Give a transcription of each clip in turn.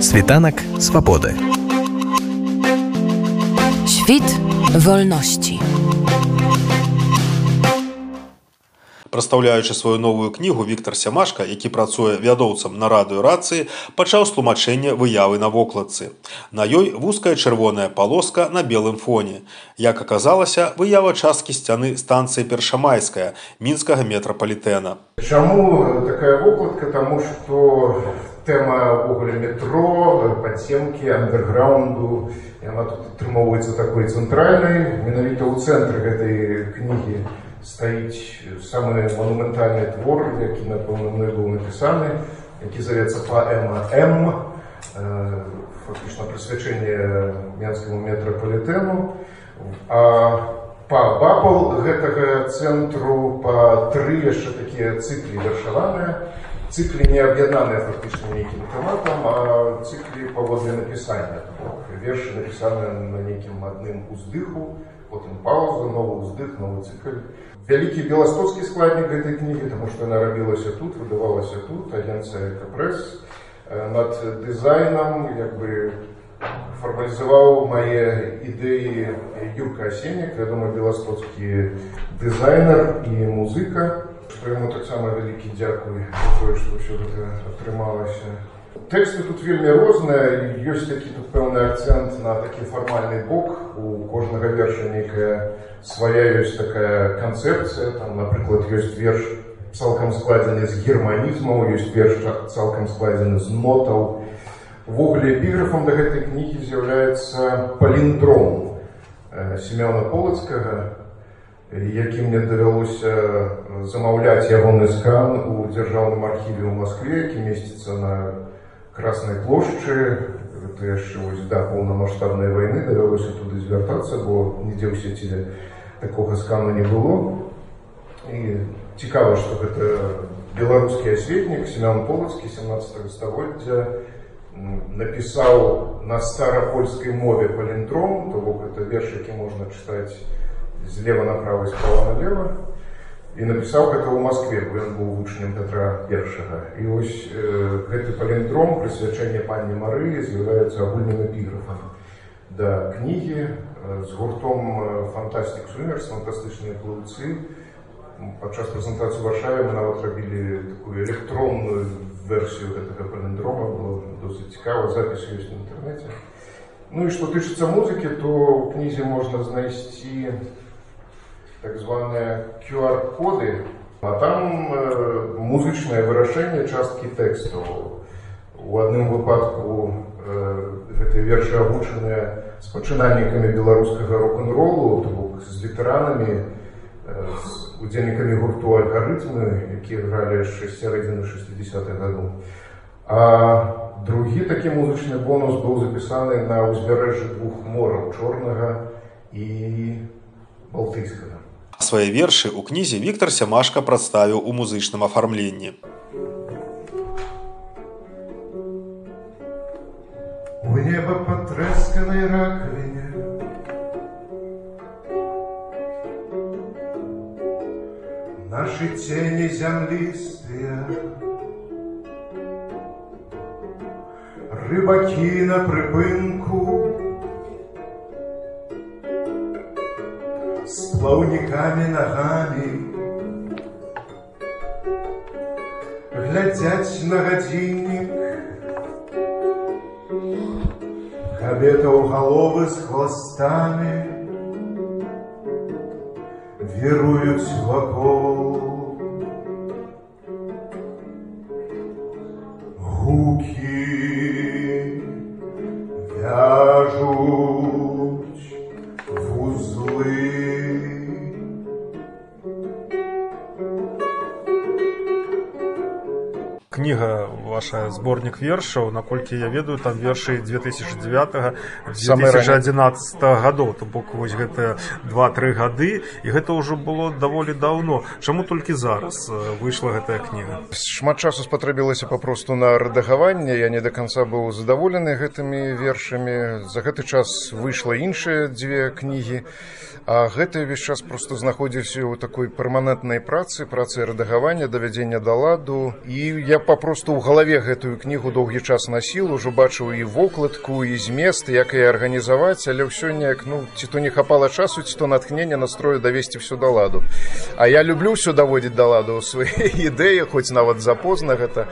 Світанак свабоды. Świt wolności. Прадстаўляючы сваю новую кнігу Віктор Сямашка, які працуе вядоўцам на радыёрацыі, пачаў з тлумачэння выявы на вокладцы. На ёй вузкая чырвоная палоска на белым фоне. Як аказалася, выява часткі сцяны станцыі першамайская мінскага метрапалітэна. Чаму такая вокладка, таму што тэма ўвогуле метро, падземкі, андерграунду, яна тут атрымоўваецца такой цэнтральнай, менавіта ў цэнтры гэтай кнігі стаіць самы манументальны твор, які напэўна мной быў напісаны, які завецца паэма М, фактычна прысвячэнне менскаму метрапалітэну. А па бапал гэтага цэнтру па тры яшчэ такія цыклі вершаваныя. Цыклі не аб'яднаныя фактычна нейкім тэматам, а цыклі паводле напісання. Вершы напісаны на нейкім адным уздыху, потым пауза, новы ўздых, новы цыкль вялікі беластоцкі складнік гэтай кнігі, таму што яна рабілася тут, выдавалася тут, агенцыя Капрэс над дызайнам як бы фармалізаваў мае ідэі Юрка Асеннік, вядома беластоцкі дызайнер і музыка, што яму таксама вялікі дзякуй тое, што ўсё гэта атрымалася. Тэксты тут вельмі розныя, ёсць такі тут пэўны акцэнт на такі фармальны бок. У кожнага верша нейкая свая ёсць такая канцэпцыя. Там, напрыклад, ёсць верш цалкам складзены з германізмаў, ёсць верш цалкам складзены з нотаў. Увогуле эпіграфам да гэтай кнігі з'яўляецца паліндром Семёна Полацкага, які мне давялося замаўляць ягоны скан у дзяржаўным архіве ў Маскве, які месціцца на Красной плошчы гэта яшчэ вось да поўнамасштабнай вайны давялося туды звяртацца, бо нідзе ў сеціве такога скану не было. І цікава, што гэта беларускі асветнік Семён Полацкі 17 стагоддзя напісаў на старапольскай мове паліндром, то бок гэта верш, які можна чытаць злева направа і справа налева і напісаў гэта ў Маскве, бо ён быў вучнем Петра першага. І вось э, гэты паліндром прысвячэнне пані Мары з'яўляецца агульным эпіграфам да кнігі э, з гуртом фантастик сумерс фантастычныя плыўцы. Падчас прэзентацыі варшаве мы нават рабілі такую электронную версію гэтага паліндрома было досыць цікава запіс ёсць в інтэрнэце. Ну і што тычыцца музыкі, то ў кнізе можна знайсці так званыя QR-коды, а там э, музычнае вырашэнне часткі тэкстаў. У адным выпадку э, гэтыя вершы агучаныя з пачынальнікамі беларускага рок-н-ролу, то бок з ветэранамі, э, з удзельнікамі гурту альгарытмы, якія гралі яшчэ сярэдзіны 60-х гадоў. А другі такі музычны бонус быў запісаны на ўзбярэжжы двух мораў чорнага і балтыйскага. Свае вершы ў кнізе Віктор Сямашка прадставіў у музычным афармленні. У неба патрэсканай ракавіне Нашы цені зямлістыя Рыбакі на прыпынку С плаўнікамі нагамі. Глядзяць на гадзіннік. Кабета ў галовы з хвастамі. Віруюць вакол кніга ваша зборнік вершаў. Наколькі я ведаю там вершы 2009 Самы 2011 гадоў то бок вось гэта два-тры гады. І гэта ўжо было даволі даўно. Чаму толькі зараз выйшла гэтая кніга? Шмат часу спатрэбілася папросту на рэдагаванне. Я не да канца быў задаволены гэтымі вершамі. За гэты час выйшла іншыя дзве кнігі. А гэты ўвесь час просто знаходзіўся ў такой перманентнай працы працы рэдагавання давядзення да ладу. І я папросту ў галаве гэтую кнігу доўгі час насіл ужо бачыў і вокладку і змест як і арганізаваць але ўсё неяк ну ці то не хапала часу ці то натхнення настрою давесці всю да ладу. А я люблю ўсё даводзіць да ладу свае ідэі хоць нават запозна гэта.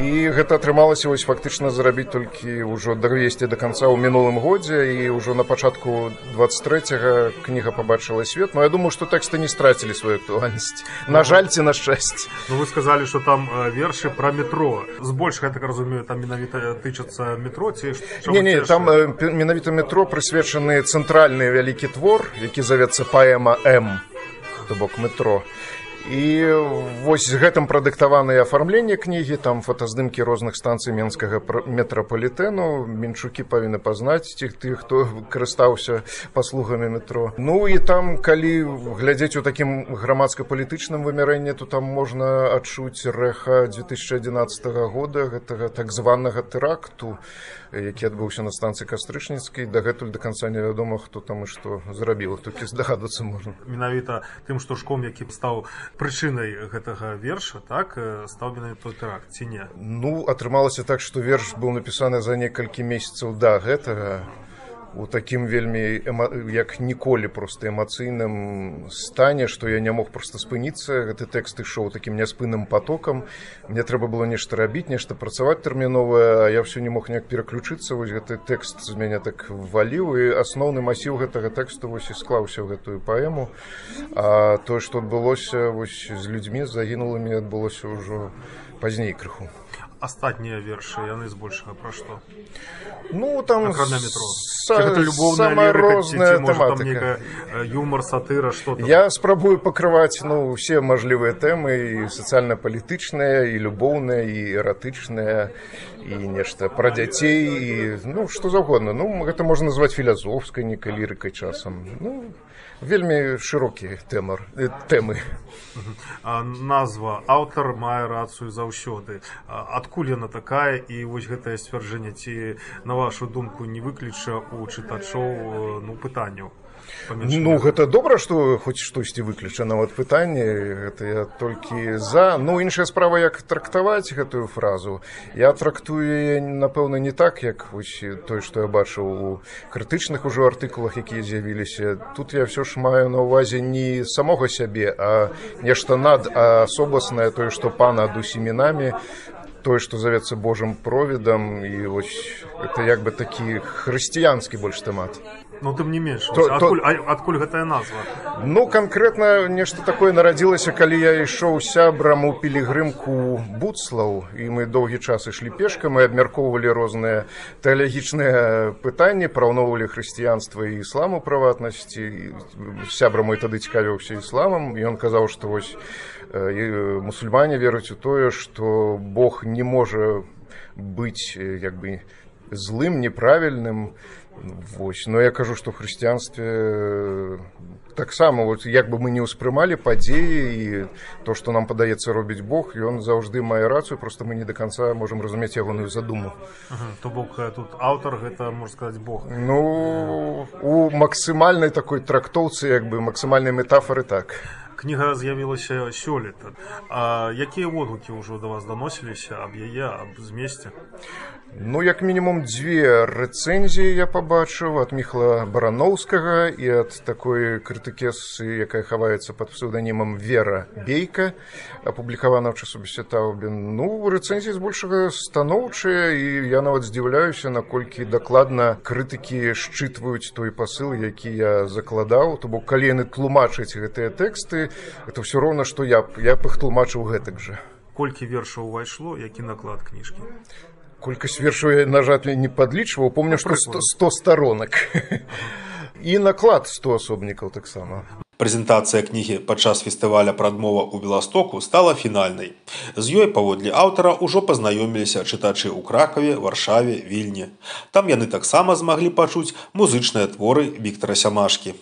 І гэта атрымалася вось фактычна зрабіць толькі ўжо давесці до конца ў мінулым годзе і ўжо на пачатку 23 кніга побачыла свет. Но я думаю что тэксты не страцілі сваю актуальнасць. На жаль ці на шчасце. Ну вы сказалі што там э, вершы пра метро. Збольш я так разумею там менавіта тычацца метро ці не не там э, менавіта метро прысвечаны цэнтральны вялікі твор які завецца паэма м то бок метро і вось з гэтым прадыктаванае афармленне кнігі там фотаздымкі розных станцый менскага метрапалітэну. Менчукі павінны пазнаць тых тых хто карыстаўся паслугамі метро. Ну і там калі глядзець у такім грамадска-палітычным вымярэнні то там можна адчуць рэха 2011 года гэтага так званага тэракту які адбыўся на станцыі кастрычніцкай. Дагэтуль до конца невядома хто там і што зрабіў. Толькі здагадвацца можна. Менавіта тым штуршком які б стаў прычынай гэтага верша так э, стаў менавіта той тэракт ці не? Ну, атрымалася так, што верш быў напісаны за некалькі месяцаў да гэтага у такім вельмі эма... як ніколі проста эмацыйным стане, што я не мог проста спыніцца. Гэты тэкст ішоў такім няспынным потокам. Мне трэба было нешта рабіць, нешта працаваць тэрміновае, а я ўсё не мог неяк пераключыцца. Вось гэты тэкст з мяне так валіў і асноўны масіў гэтага тэксту вось і склаўся ў гэтую паэму. А тое, што адбылося вось з людзьмі загінулымі адбылося ўжо пазней крыху. Астатнія вершы яны збольшага пра што Ну там метро. любоўная тэматыка. нейкая э, юмор сатыра там Я спрабую пакрываць ну усе мажлівыя тэмы і сацыяльна-палітычныя і любоўныя і эратычныя і нешта пра дзяцей і ну што заўгодна ну гэта можна назваць філазофскай нейкай лірыкай часам ну вельмі шырокі тэмар э, тэмы А, назва аўтар мае рацыю заўсёды А, адкуль яна такая і вось гэтае сцвярджэнне ці на вашу думку не выкліча у чытачоў ну пытанняў Ну гэта добра што хоць штосьці выключана от пытанне гэта я толькі за. Ну іншая справа як трактаваць гэтую фразу. Я трактую напэўна не так як вось той што я бачыў у крытычных ужо артыкулах якія з'явіліся. Тут я все ж маю на увазе не самога сябе а нешта над асобаснае тое што пана ад усімінамі тое што завецца божым провідам і вось это як бы такі хрысціянскі больш тэмат Ну тым не менш То- то- адкуль, адкуль гэтая назва? Ну канкрэтна нешта такое нарадзілася, калі я ішоў сябрам у пілігрымку буцлаў і мы доўгі час ішлі пешка, мы абмяркоўвалі розныя тэалагічныя пытанні, параўноўвалі хрысціянства і ісламу прыватнасці. сябра мой тады цікавіўся ісламам. І ён казаў, што вось э, і мусульмане веруць у тое, што Бог не можа быць э, як бы злым неправільным Вось. Но я кажу што хрысціянстве э, таксама вот як бы мы не ўспрымалі падзеі і то што нам падаецца робіць Бог ён заўжды мае рацыю просто мы не до конца можем разумець ягоную задуму. То бок э, тут аўтар гэта можна сказаць Бог. Ну у максімальнай такой трактоўцы як бы максімальнай метафоры так кніга з'явілася сёлета. А якія водгукі ўжо да вас даносіліся аб яе аб змесце? Ну, як мінімум дзве рэцэнзіі я пабачыў ад міхла бараноўскага і ад такой крытыкесы, якая хаваецца пад псеўданімам вера бейка апублікавана ў часопісе таўбін ну рэцэнзіі збольшага станоўчыя і я нават здзіўляюся наколькі дакладна крытыкі счытваюць той пасыл які я закладаў. То бок калі яны тлумачаць гэтыя тэксты это ўсё роўна што я я б іх тлумачыў гэтак жа колькі вершаў увайшло які наклад кніжкі? Колькасць вершаў я на жаль не падлічваў помню што 100, 100 сторонак і наклад 100 асобнікаў таксама. Прэзентацыя кнігі падчас фестываля прадмова ў Беластоку стала фінальнай. З ёй паводле аўтара ўжо пазнаёміліся чытачы ў кракаве, варшаве, вільні. Там яны таксама змаглі пачуць музычныя творы Віктара Сямашкі.